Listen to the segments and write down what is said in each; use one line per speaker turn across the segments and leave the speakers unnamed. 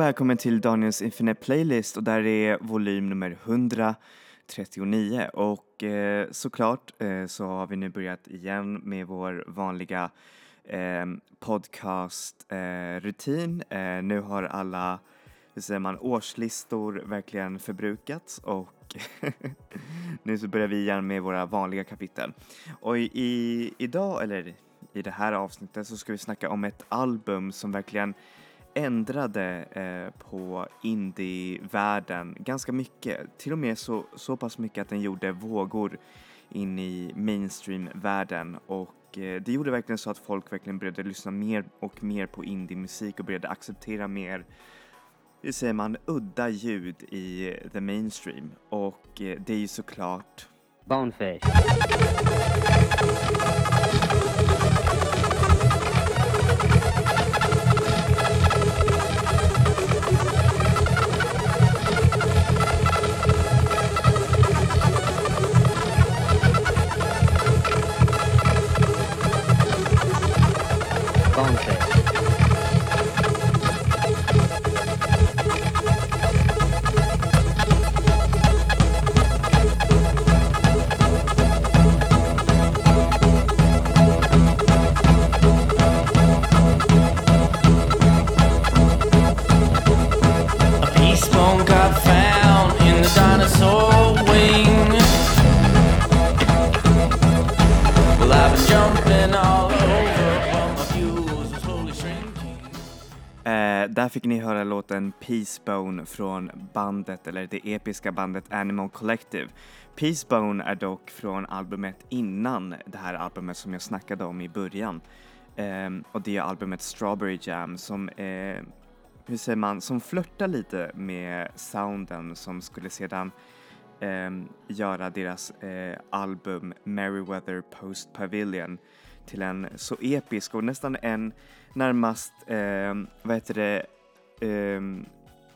Och välkommen till Daniels Infinite Playlist och där är volym nummer 139 och eh, såklart eh, så har vi nu börjat igen med vår vanliga eh, podcastrutin. Eh, nu har alla, hur säger man, årslistor verkligen förbrukats och nu så börjar vi igen med våra vanliga kapitel. Och i, i, idag, eller i det här avsnittet så ska vi snacka om ett album som verkligen ändrade eh, på indievärlden ganska mycket. Till och med så, så pass mycket att den gjorde vågor in i mainstream-världen och eh, det gjorde verkligen så att folk verkligen började lyssna mer och mer på indiemusik och började acceptera mer hur säger man, udda ljud i the mainstream och eh, det är ju såklart
BoneFace. Bonefish.
Fick ni höra låten Peacebone från bandet, eller det episka bandet Animal Collective. Peacebone är dock från albumet innan det här albumet som jag snackade om i början. Ehm, och det är albumet Strawberry Jam som, eh, hur säger man, som flörtar lite med sounden som skulle sedan eh, göra deras eh, album Merryweather Post Pavilion till en så episk och nästan en närmast, eh, vad heter det, ehm,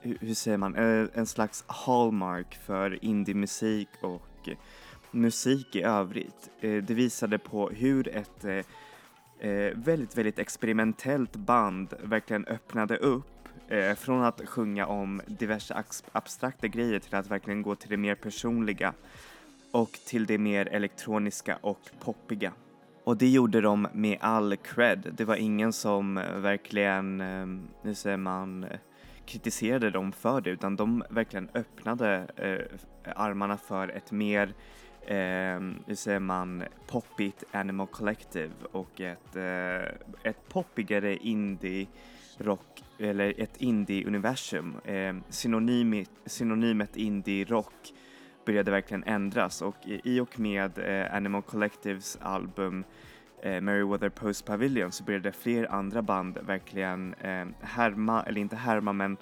hur, hur säger man, eh, en slags hallmark för indiemusik och eh, musik i övrigt. Eh, det visade på hur ett eh, eh, väldigt, väldigt experimentellt band verkligen öppnade upp eh, från att sjunga om diverse abstrakta grejer till att verkligen gå till det mer personliga och till det mer elektroniska och poppiga. Och det gjorde de med all cred. Det var ingen som eh, verkligen, ehm, nu säger man, eh, kritiserade dem för det utan de verkligen öppnade eh, armarna för ett mer, eh, hur säger man, poppigt Animal Collective och ett, eh, ett poppigare indie rock eller ett indie-universum. Eh, synonymet, synonymet indie-rock började verkligen ändras och i och med eh, Animal Collectives album eh, Merryweather Post Pavilion så började fler andra band verkligen eh, härma, eller inte härma men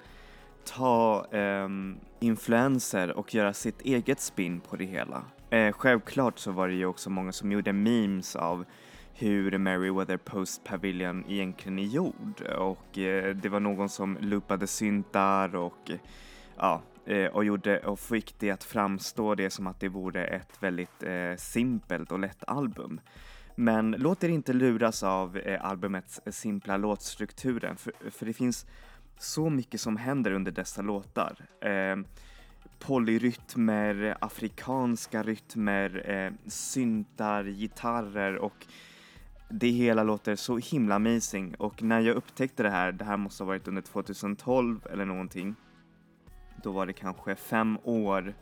ta ehm, influenser och göra sitt eget spin på det hela. Eh, självklart så var det ju också många som gjorde memes av hur Meriwether Post Pavilion egentligen är gjord och eh, det var någon som loopade syntar och ja, Eh, och, gjorde, och fick det att framstå det som att det vore ett väldigt eh, simpelt och lätt album. Men låt er inte luras av eh, albumets simpla låtstrukturen för, för det finns så mycket som händer under dessa låtar. Eh, polyrytmer, afrikanska rytmer, eh, syntar, gitarrer och det hela låter så himla amazing och när jag upptäckte det här, det här måste ha varit under 2012 eller någonting, då var det kanske fem år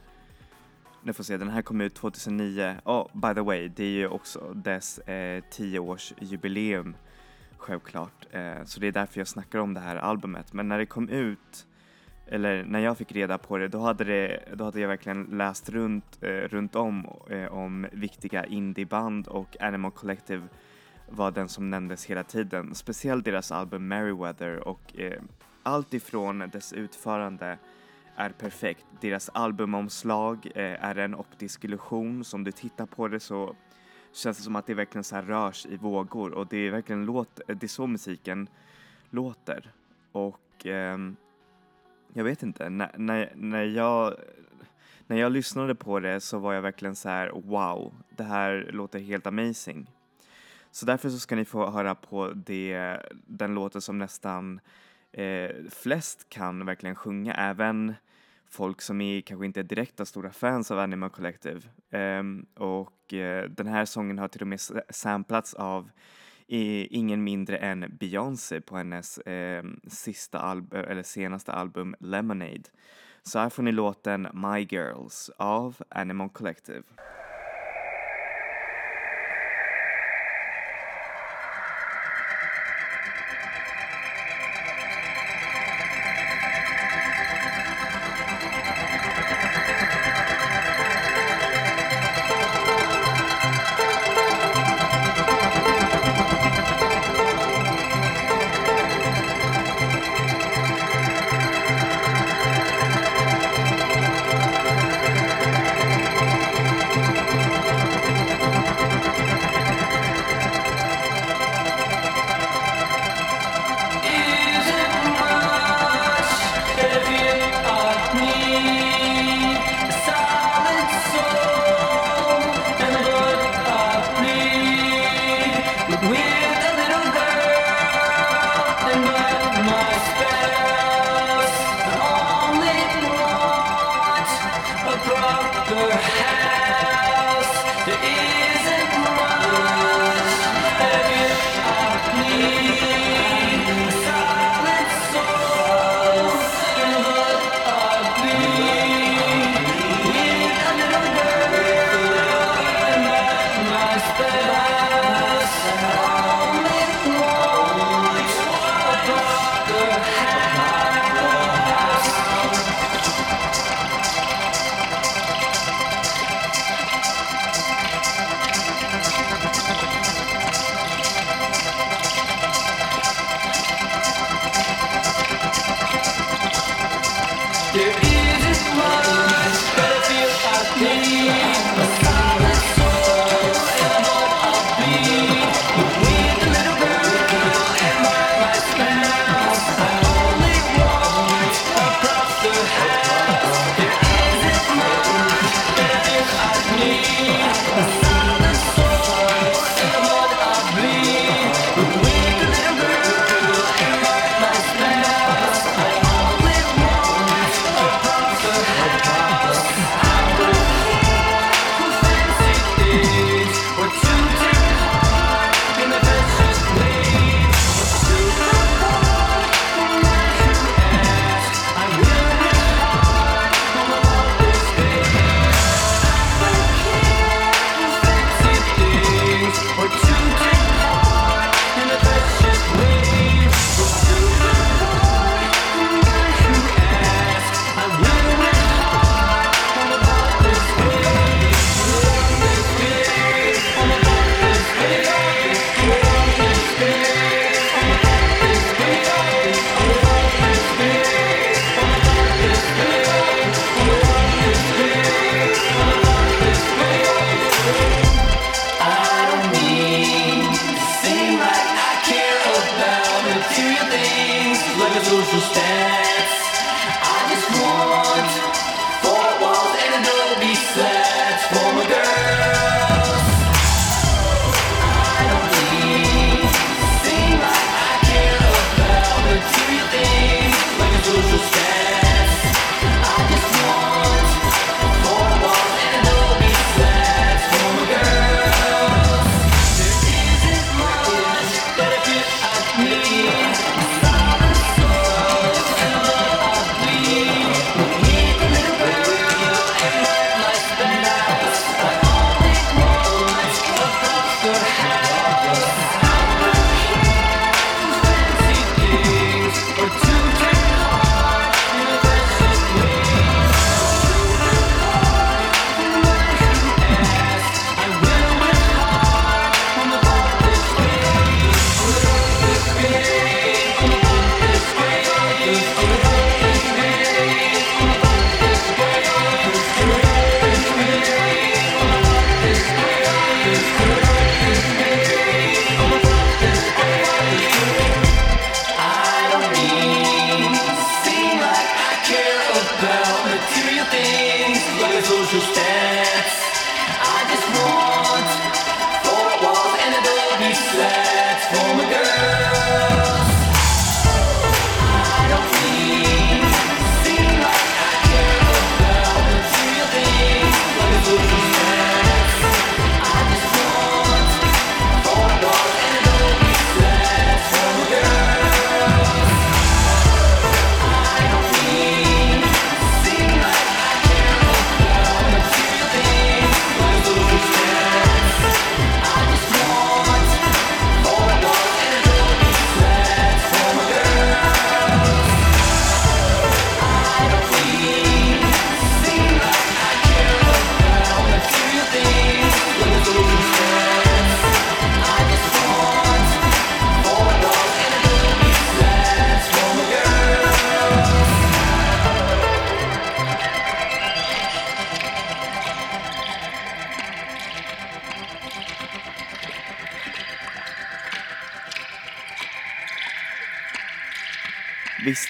nu får se, den här kom ut 2009. Oh, by the way, det är ju också dess eh, tioårsjubileum självklart. Eh, så det är därför jag snackar om det här albumet. Men när det kom ut, eller när jag fick reda på det, då hade, det, då hade jag verkligen läst runt, eh, runt om eh, om viktiga indieband och Animal Collective var den som nämndes hela tiden. Speciellt deras album Merryweather och eh, allt ifrån dess utförande är perfekt. Deras albumomslag eh, är en optisk illusion. Som du tittar på det så känns det som att det verkligen så här rörs i vågor och det är verkligen låt, eh, det är så musiken låter. Och eh, jag vet inte, när, när, när jag när jag lyssnade på det så var jag verkligen så här: wow, det här låter helt amazing. Så därför så ska ni få höra på det, den låten som nästan
eh, flest kan verkligen sjunga, även folk som är, kanske inte är direkta stora fans av Animal Collective. Um, och uh, den här sången har till och med samplats av i, ingen mindre än Beyoncé på hennes eh, sista alb eller senaste album Lemonade. Så här får ni låten My Girls av Animal Collective.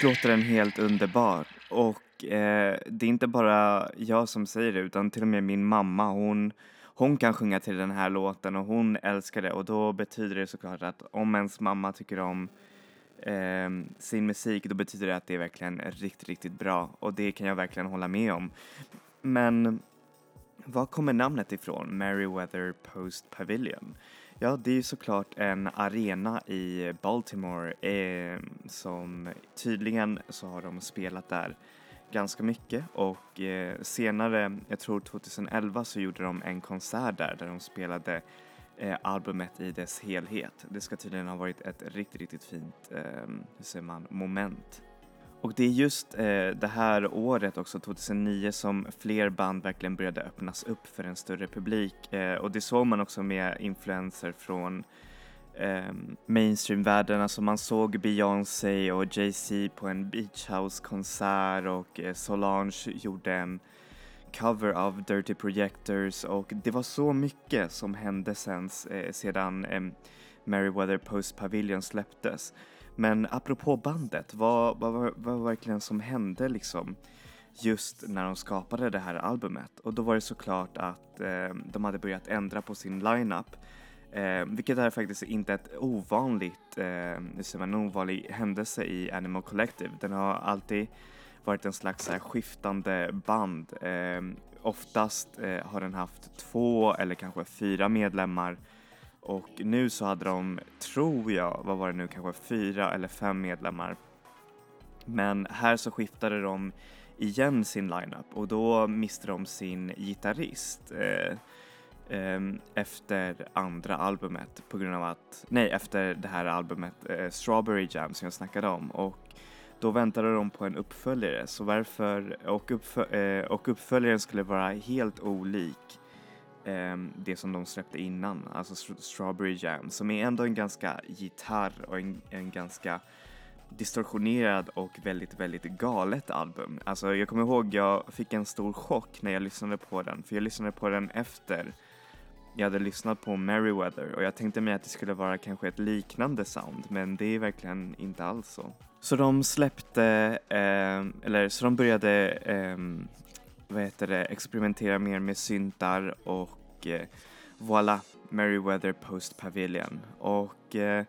Visst låter den helt underbar och eh, det är inte bara jag som säger det utan till och med min mamma hon, hon kan sjunga till den här låten och hon älskar det och då betyder det såklart att om ens mamma tycker om eh, sin musik då betyder det att det är verkligen riktigt, riktigt bra och det kan jag verkligen hålla med om. Men var kommer namnet ifrån, Meriwether Post Pavilion? Ja, det är ju såklart en arena i Baltimore eh, som tydligen så har de spelat där ganska mycket och eh, senare, jag tror 2011 så gjorde de en konsert där där de spelade eh, albumet i dess helhet. Det ska tydligen ha varit ett riktigt, riktigt fint, eh, hur säger man, moment. Och det är just eh, det här året också, 2009, som fler band verkligen började öppnas upp för en större publik. Eh, och det såg man också med influenser från eh, mainstreamvärlden. Alltså man såg Beyoncé och Jay-Z på en Beach House-konsert och eh, Solange gjorde en cover av Dirty Projectors och det var så mycket som hände sen, eh, sedan eh, Meriwether Post Pavilion släpptes. Men apropå bandet, vad, vad, vad var verkligen som hände liksom just när de skapade det här albumet? Och då var det såklart att eh, de hade börjat ändra på sin lineup. Eh, vilket är faktiskt inte ett ovanligt, eh, en ovanlig händelse i Animal Collective. Den har alltid varit en slags här, skiftande band. Eh, oftast eh, har den haft två eller kanske fyra medlemmar och nu så hade de, tror jag, vad var det nu, kanske fyra eller fem medlemmar. Men här så skiftade de igen sin lineup och då miste de sin gitarrist eh, eh, efter andra albumet på grund av att, nej efter det här albumet eh, Strawberry Jam som jag snackade om och då väntade de på en uppföljare så varför, och, uppfö, eh, och uppföljaren skulle vara helt olik Ehm, det som de släppte innan, alltså Strawberry Jam, som är ändå en ganska gitarr och en, en ganska distorsionerad och väldigt, väldigt galet album. Alltså jag kommer ihåg jag fick en stor chock när jag lyssnade på den, för jag lyssnade på den efter jag hade lyssnat på Merryweather och jag tänkte mig att det skulle vara kanske ett liknande sound, men det är verkligen inte alls så. Så de släppte, eh, eller så de började eh, vad heter det, experimentera mer med syntar och eh, voilà, Meriwether Post Pavilion. Och eh,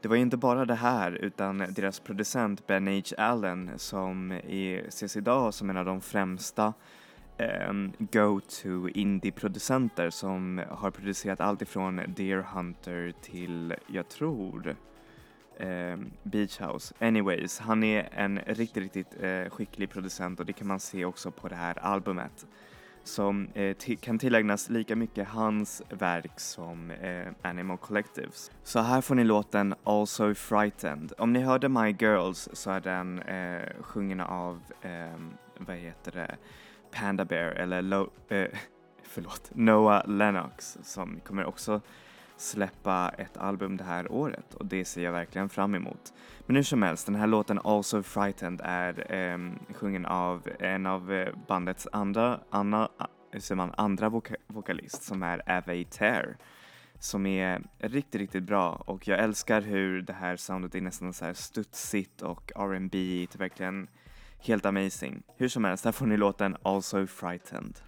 det var inte bara det här utan deras producent Ben H. Allen som är, ses idag som en av de främsta eh, go-to indie-producenter som har producerat allt ifrån Deer Hunter till, jag tror, eh, Beach House. Anyways, han är en riktigt, riktigt eh, skicklig producent och det kan man se också på det här albumet som eh, kan tillägnas lika mycket hans verk som eh, Animal Collectives. Så här får ni låten Also Frightened. Om ni hörde My Girls så är den eh, sjungen av, ehm, vad heter det, Panda Bear eller Lo eh, förlåt, Noah Lennox som kommer också släppa ett album det här året och det ser jag verkligen fram emot. Men hur som helst, den här låten Also Frightened är eh, sjungen av en av eh, bandets andra, Anna, eh, ser man, andra voka vokalist som är Ave Tear som är riktigt, riktigt bra och jag älskar hur det här soundet är nästan så här studsigt och R&B, verkligen helt amazing. Hur som helst, här får ni låten Also Frightened.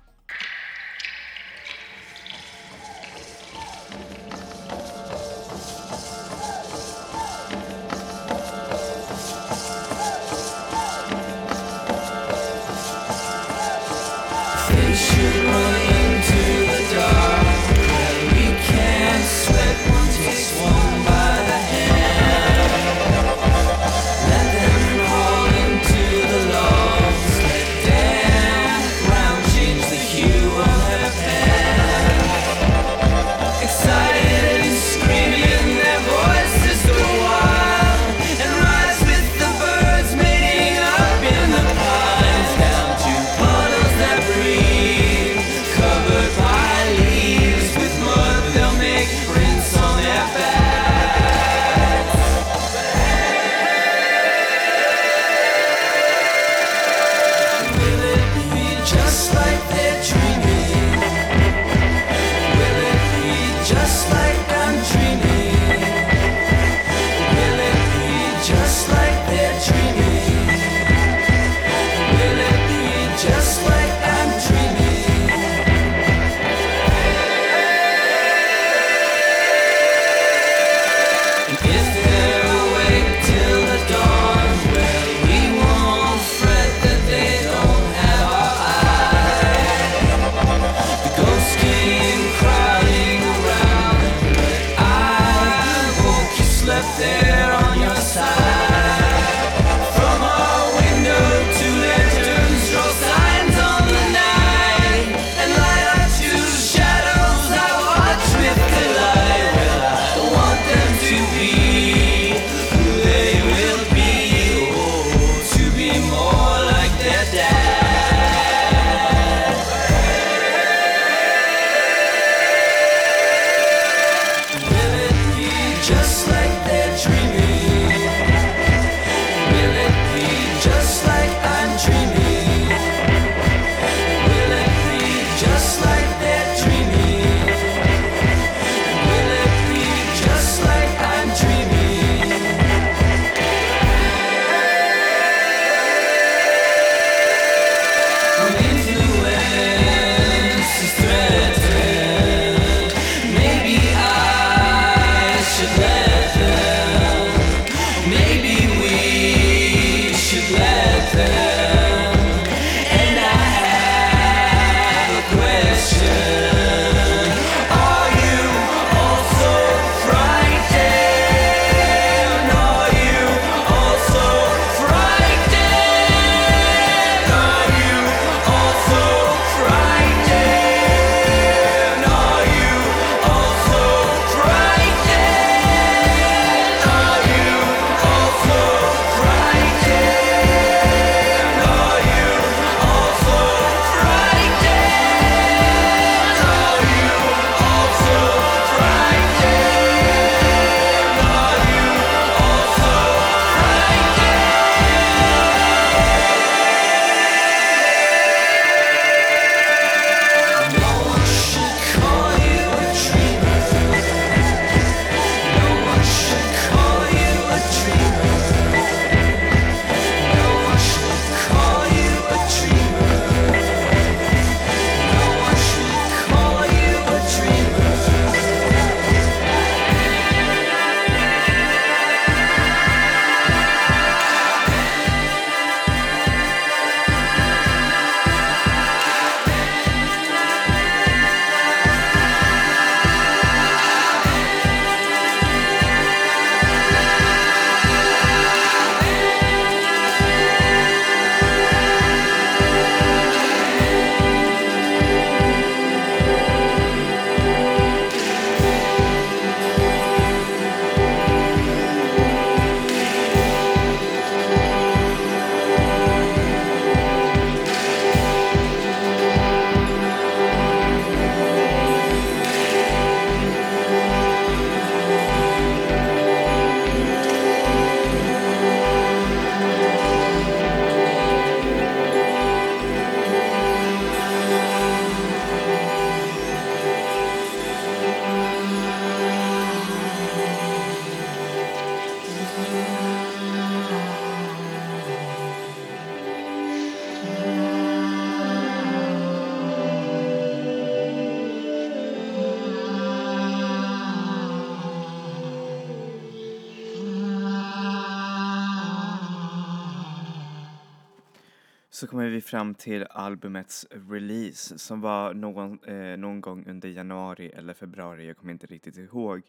fram till albumets release som var någon, eh, någon gång under januari eller februari, jag kommer inte riktigt ihåg,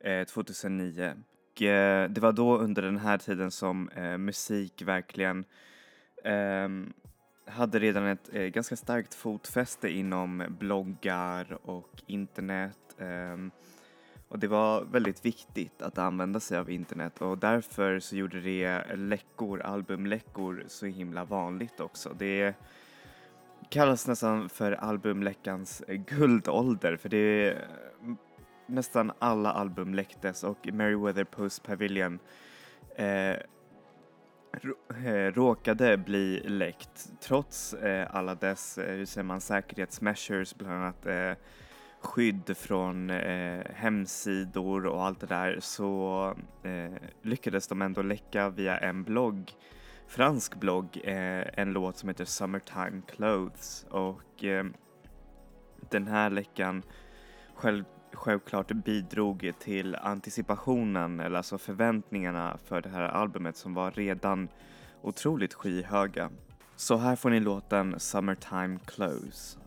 eh, 2009. Och, eh, det var då under den här tiden som eh, musik verkligen ehm, hade redan ett eh, ganska starkt fotfäste inom bloggar och internet. Ehm, och det var väldigt viktigt att använda sig av internet och därför så gjorde det läckor, albumläckor, så himla vanligt också. Det kallas nästan för albumläckans guldålder för det nästan alla album läcktes och Meriwether Post Pavilion eh, eh, råkade bli läckt trots eh, alla dess, eh, hur säger man, säkerhetsmeasures, bland annat eh, skydd från eh, hemsidor och allt det där så eh, lyckades de ändå läcka via en blogg, fransk blogg, eh, en låt som heter Summertime Clothes och eh, den här läckan själv, självklart bidrog till anticipationen, eller alltså förväntningarna för det här albumet som var redan otroligt skyhöga. Så här får ni låten Summertime Clothes.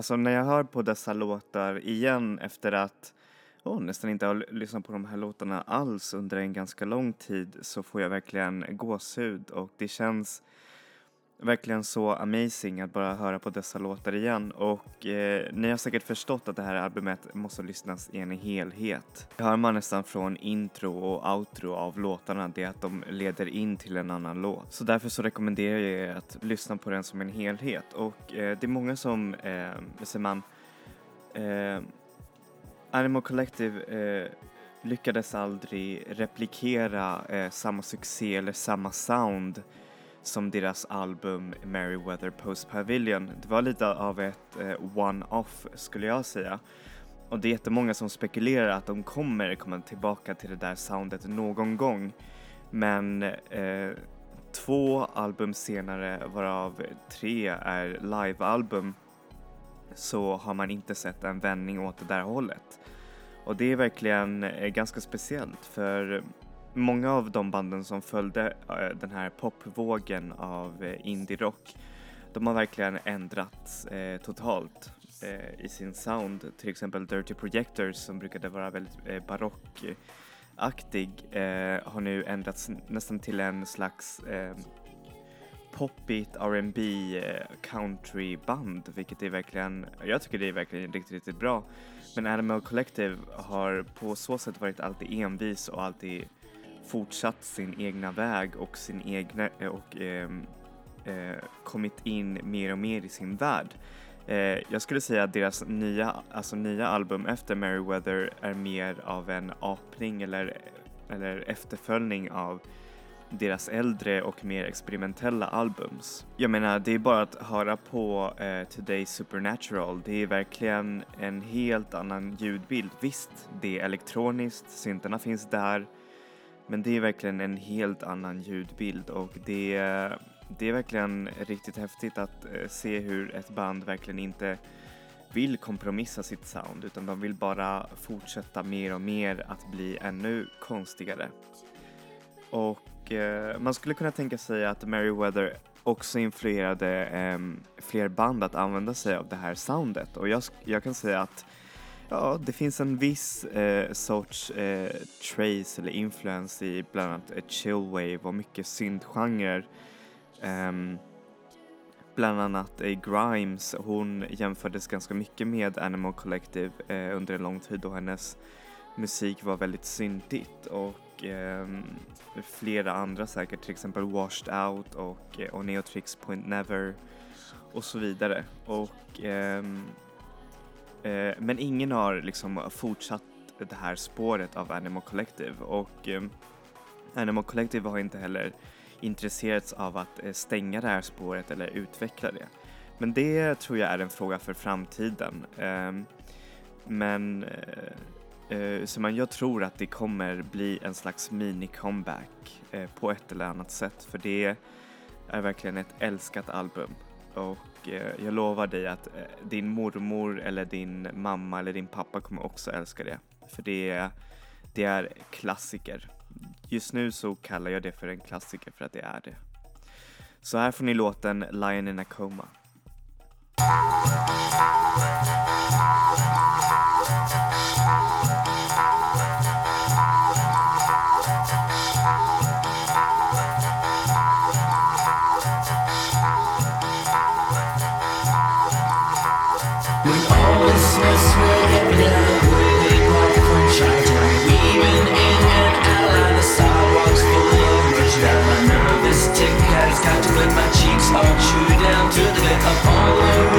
Alltså. När jag, hör på dessa låtar igen efter att oh, nästan inte har lyssnat på de här låtarna alls under en ganska lång tid så får jag verkligen gåshud och det känns verkligen så amazing att bara höra på dessa låtar igen och eh, ni har säkert förstått att det här albumet måste lyssnas i en helhet. Det hör man nästan från intro och outro av låtarna, det är att de leder in till en annan låt. Så därför så rekommenderar jag er att lyssna på den som en helhet och eh, det är många som, eh, säger man, eh, Animal Collective eh, lyckades aldrig replikera eh, samma succé eller samma sound som deras album Merryweather Post Pavilion. Det var lite av ett eh, one-off skulle jag säga. Och det är jättemånga som spekulerar att de kommer komma tillbaka till det där soundet någon gång. Men eh, två album senare, varav tre är livealbum, så har man inte sett en vändning åt det där hållet. Och det är verkligen eh, ganska speciellt för många av de banden som följde eh, den här popvågen av eh, indie-rock, de har verkligen ändrats eh, totalt eh, i sin sound. Till exempel Dirty Projectors som brukade vara väldigt eh, barockaktig eh, har nu ändrats nästan till en slags eh, poppigt R&B eh, countryband vilket är verkligen, jag tycker det är verkligen riktigt, riktigt bra. Men Animal Collective har på så sätt varit alltid envis och alltid fortsatt sin egna väg och sin egna eh, och eh, eh, kommit in mer och mer i sin värld. Eh, jag skulle säga att deras nya, alltså nya album efter Merryweather är mer av en apning eller, eller efterföljning av deras äldre och mer experimentella albums. Jag menar, det är bara att höra på eh, Today Supernatural. Det är verkligen en helt annan ljudbild. Visst, det är elektroniskt, syntarna finns där, men det är verkligen en helt annan ljudbild och det, det är verkligen riktigt häftigt att eh, se hur ett band verkligen inte vill kompromissa sitt sound utan de vill bara fortsätta mer och mer att bli ännu konstigare. Och eh, man skulle kunna tänka sig att Meriwether också influerade eh, fler band att använda sig av det här soundet och jag, jag kan säga att Ja, det finns en viss eh, sorts eh, trace eller influens i bland annat ett chillwave och mycket syntgenrer. Um, ehm, bland annat eh, Grimes, hon jämfördes ganska mycket med Animal Collective eh, under en lång tid då hennes musik var väldigt syntigt och eh, flera andra säkert, till exempel Washed Out och, eh, och Neotrix Point Never och så vidare. Och ehm, Eh, men ingen har liksom fortsatt det här spåret av Animal Collective och eh, Animal Collective har inte heller intresserats av att eh, stänga det här spåret eller utveckla det. Men det tror jag är en fråga för framtiden. Ehm, men eh, eh, så jag tror att det kommer bli en slags mini-comeback på ett eller annat sätt för det är verkligen ett älskat album och Eh, jag lovar dig att eh, din mormor eller din mamma eller din pappa kommer också älska det. För det är, det är klassiker. Just nu så kallar jag det för en klassiker för att det är det. Så här får ni låten Lion in a Coma.
My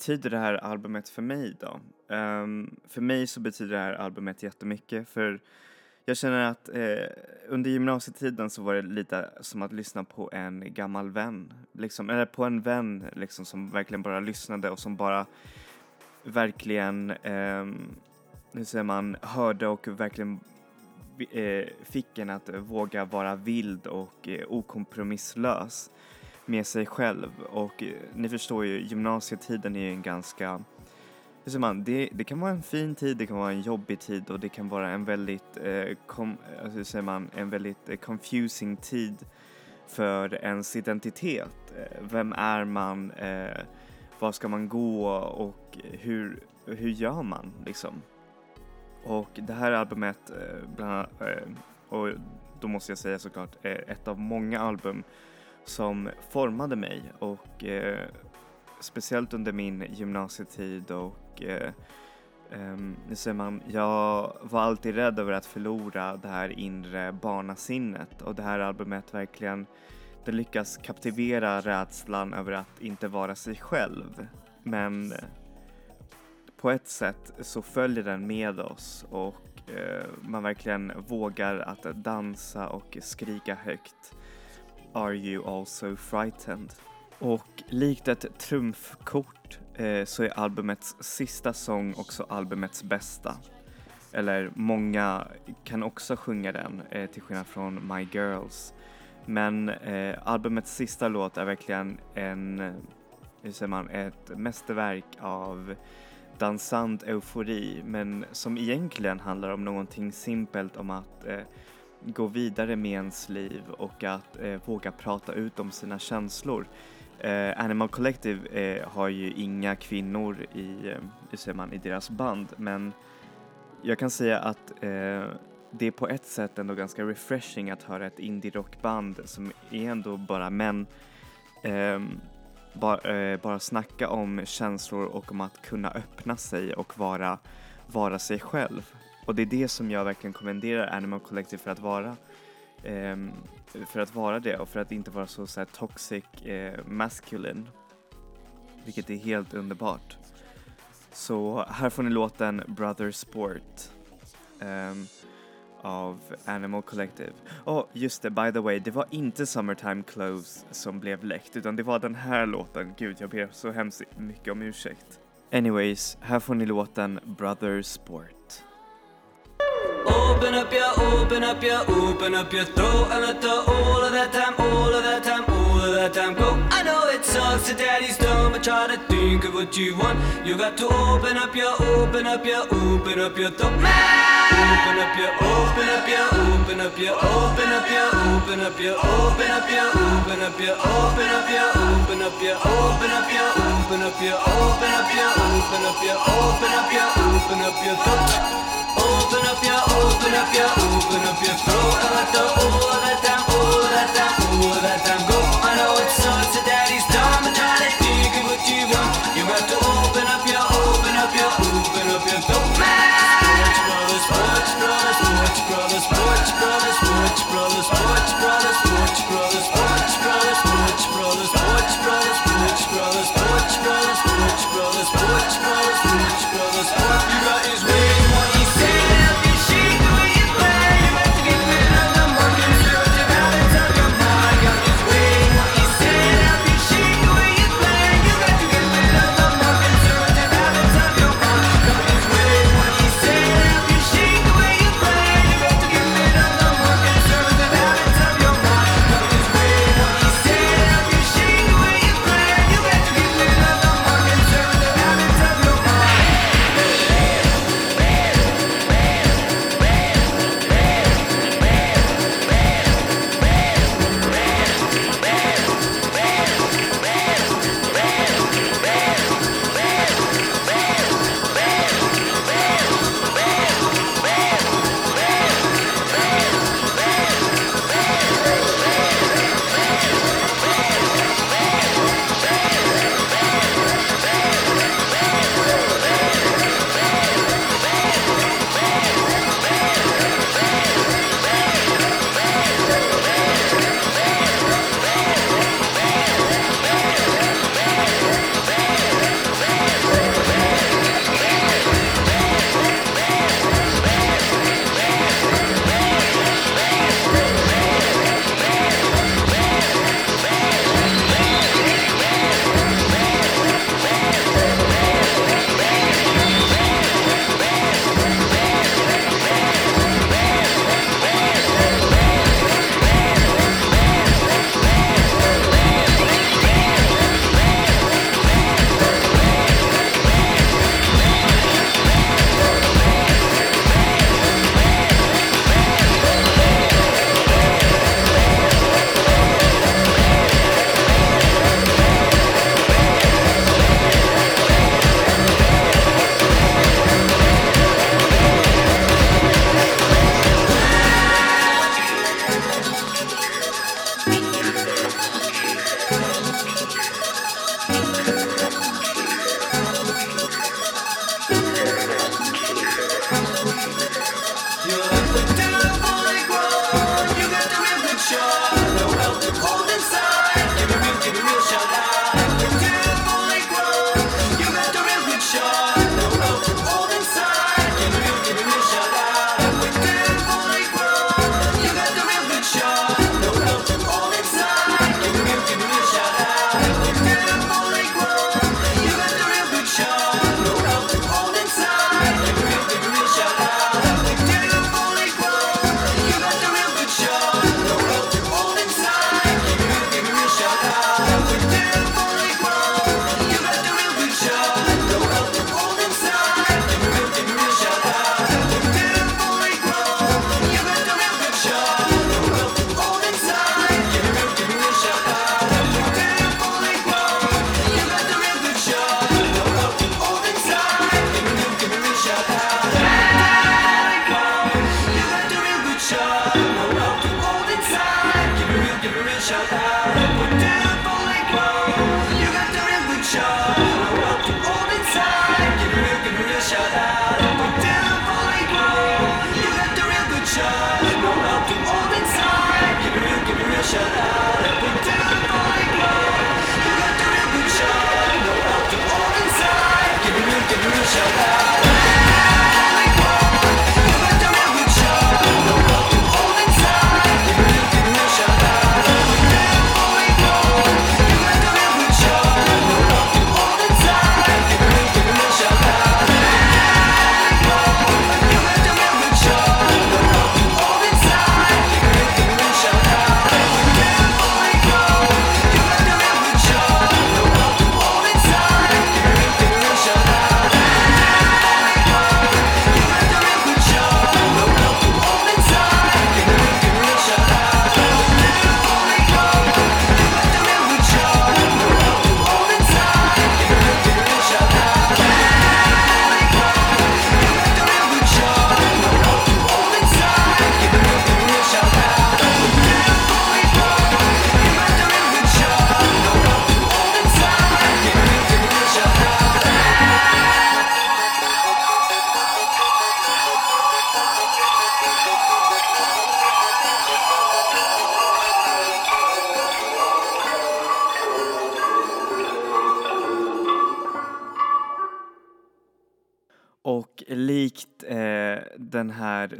betyder det här albumet för mig då? Um, för mig så betyder det här albumet jättemycket för jag känner att eh, under gymnasietiden så var det lite som att lyssna på en gammal vän, liksom, eller på en vän liksom som verkligen bara lyssnade och som bara verkligen, eh, hur säger man, hörde och verkligen eh, fick en att våga vara vild och eh, okompromisslös med sig själv och eh, ni förstår ju, gymnasietiden är ju en ganska hur säger man, det, det kan vara en fin tid, det kan vara en jobbig tid och det kan vara en väldigt, eh, kom, alltså, hur säger man, en väldigt eh, confusing tid för ens identitet. Eh, vem är man? Eh, var ska man gå och hur, hur gör man liksom? Och det här albumet, eh, bland annat, eh, och då måste jag säga såklart, eh, ett av många album som formade mig och eh, speciellt under min gymnasietid och eh, ehm, um, ser man, jag var alltid rädd över att förlora det här inre barnasinnet och det här albumet verkligen det lyckas kaptivera rädslan över att inte vara sig själv. Men på ett sätt så följer den med oss och eh, man verkligen vågar att dansa och skrika högt. Are you also frightened? Och likt ett trumfkort eh, så är albumets sista sång också albumets bästa. Eller många kan också sjunga den, eh, till skillnad från My Girls. Men eh, albumets sista låt är verkligen en, hur säger man, ett mästerverk av dansant eufori men som egentligen handlar om någonting simpelt om att eh, gå vidare med ens liv och att eh, våga prata ut om sina känslor. Eh, Animal Collective eh, har ju inga kvinnor i, eh, hur säger man, i deras band men jag kan säga att eh, det är på ett sätt ändå ganska refreshing att höra ett indie-rockband som är ändå bara män ehm, bara, eh, bara snacka om känslor och om att kunna öppna sig och vara, vara sig själv. Och det är det som jag verkligen kommenderar Animal Collective för att vara. Um, för att vara det och för att inte vara så, så här, toxic uh, masculine. Vilket är helt underbart. Så här får ni låten Brother Sport. Um, av Animal Collective. Och just det, by the way, det var inte Summertime Clothes som blev läckt utan det var den här låten. Gud, jag ber så hemskt mycket om ursäkt. Anyways, här får ni låten Brother Sport.
Open up your, open up your, open up your throat and let the all of that time, all of that time, all of that time go. I know it sucks that daddy's done, but try to think of what you want. You got to open up your, open up your, open up your throat. Open up your, open up your, open up your, open up your, open up your, open up your, open up your, open up your, open up your, open up your, open up your, open up your, open up your, open up your, open up your throat open up your, open up your, open up your throat. I like the oh, I like that, oh, that, that,
oh, that.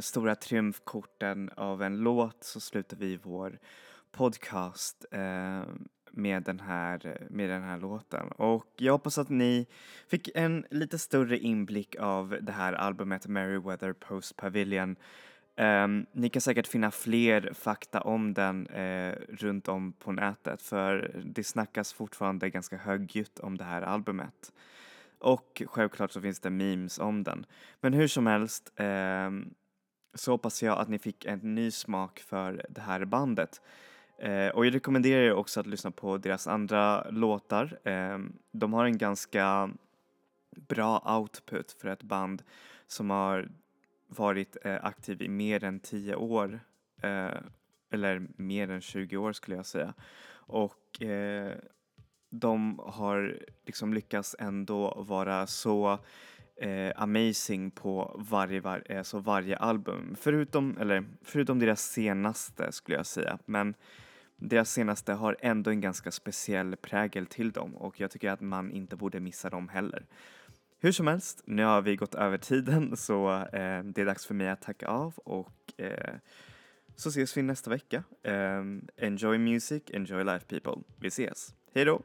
Stora triumfkorten av en låt så slutar vi vår podcast eh, med, den här, med den här låten. Och jag hoppas att ni fick en lite större inblick av det här albumet Merryweather Post Pavilion. Eh, ni kan säkert finna fler fakta om den eh, runt om på nätet för det snackas fortfarande ganska högljutt om det här albumet. Och självklart så finns det memes om den. Men hur som helst eh, så hoppas jag att ni fick en ny smak för det här bandet. Eh, och jag rekommenderar er också att lyssna på deras andra låtar. Eh, de har en ganska bra output för ett band som har varit eh, aktiv i mer än 10 år. Eh, eller mer än 20 år skulle jag säga. Och eh, de har liksom lyckats ändå vara så eh, amazing på varje, var, alltså varje album. Förutom, eller, förutom deras senaste skulle jag säga. Men deras senaste har ändå en ganska speciell prägel till dem och jag tycker att man inte borde missa dem heller. Hur som helst, nu har vi gått över tiden så eh, det är dags för mig att tacka av och eh, så ses vi nästa vecka. Eh, enjoy music, enjoy life people. Vi ses. Hej då!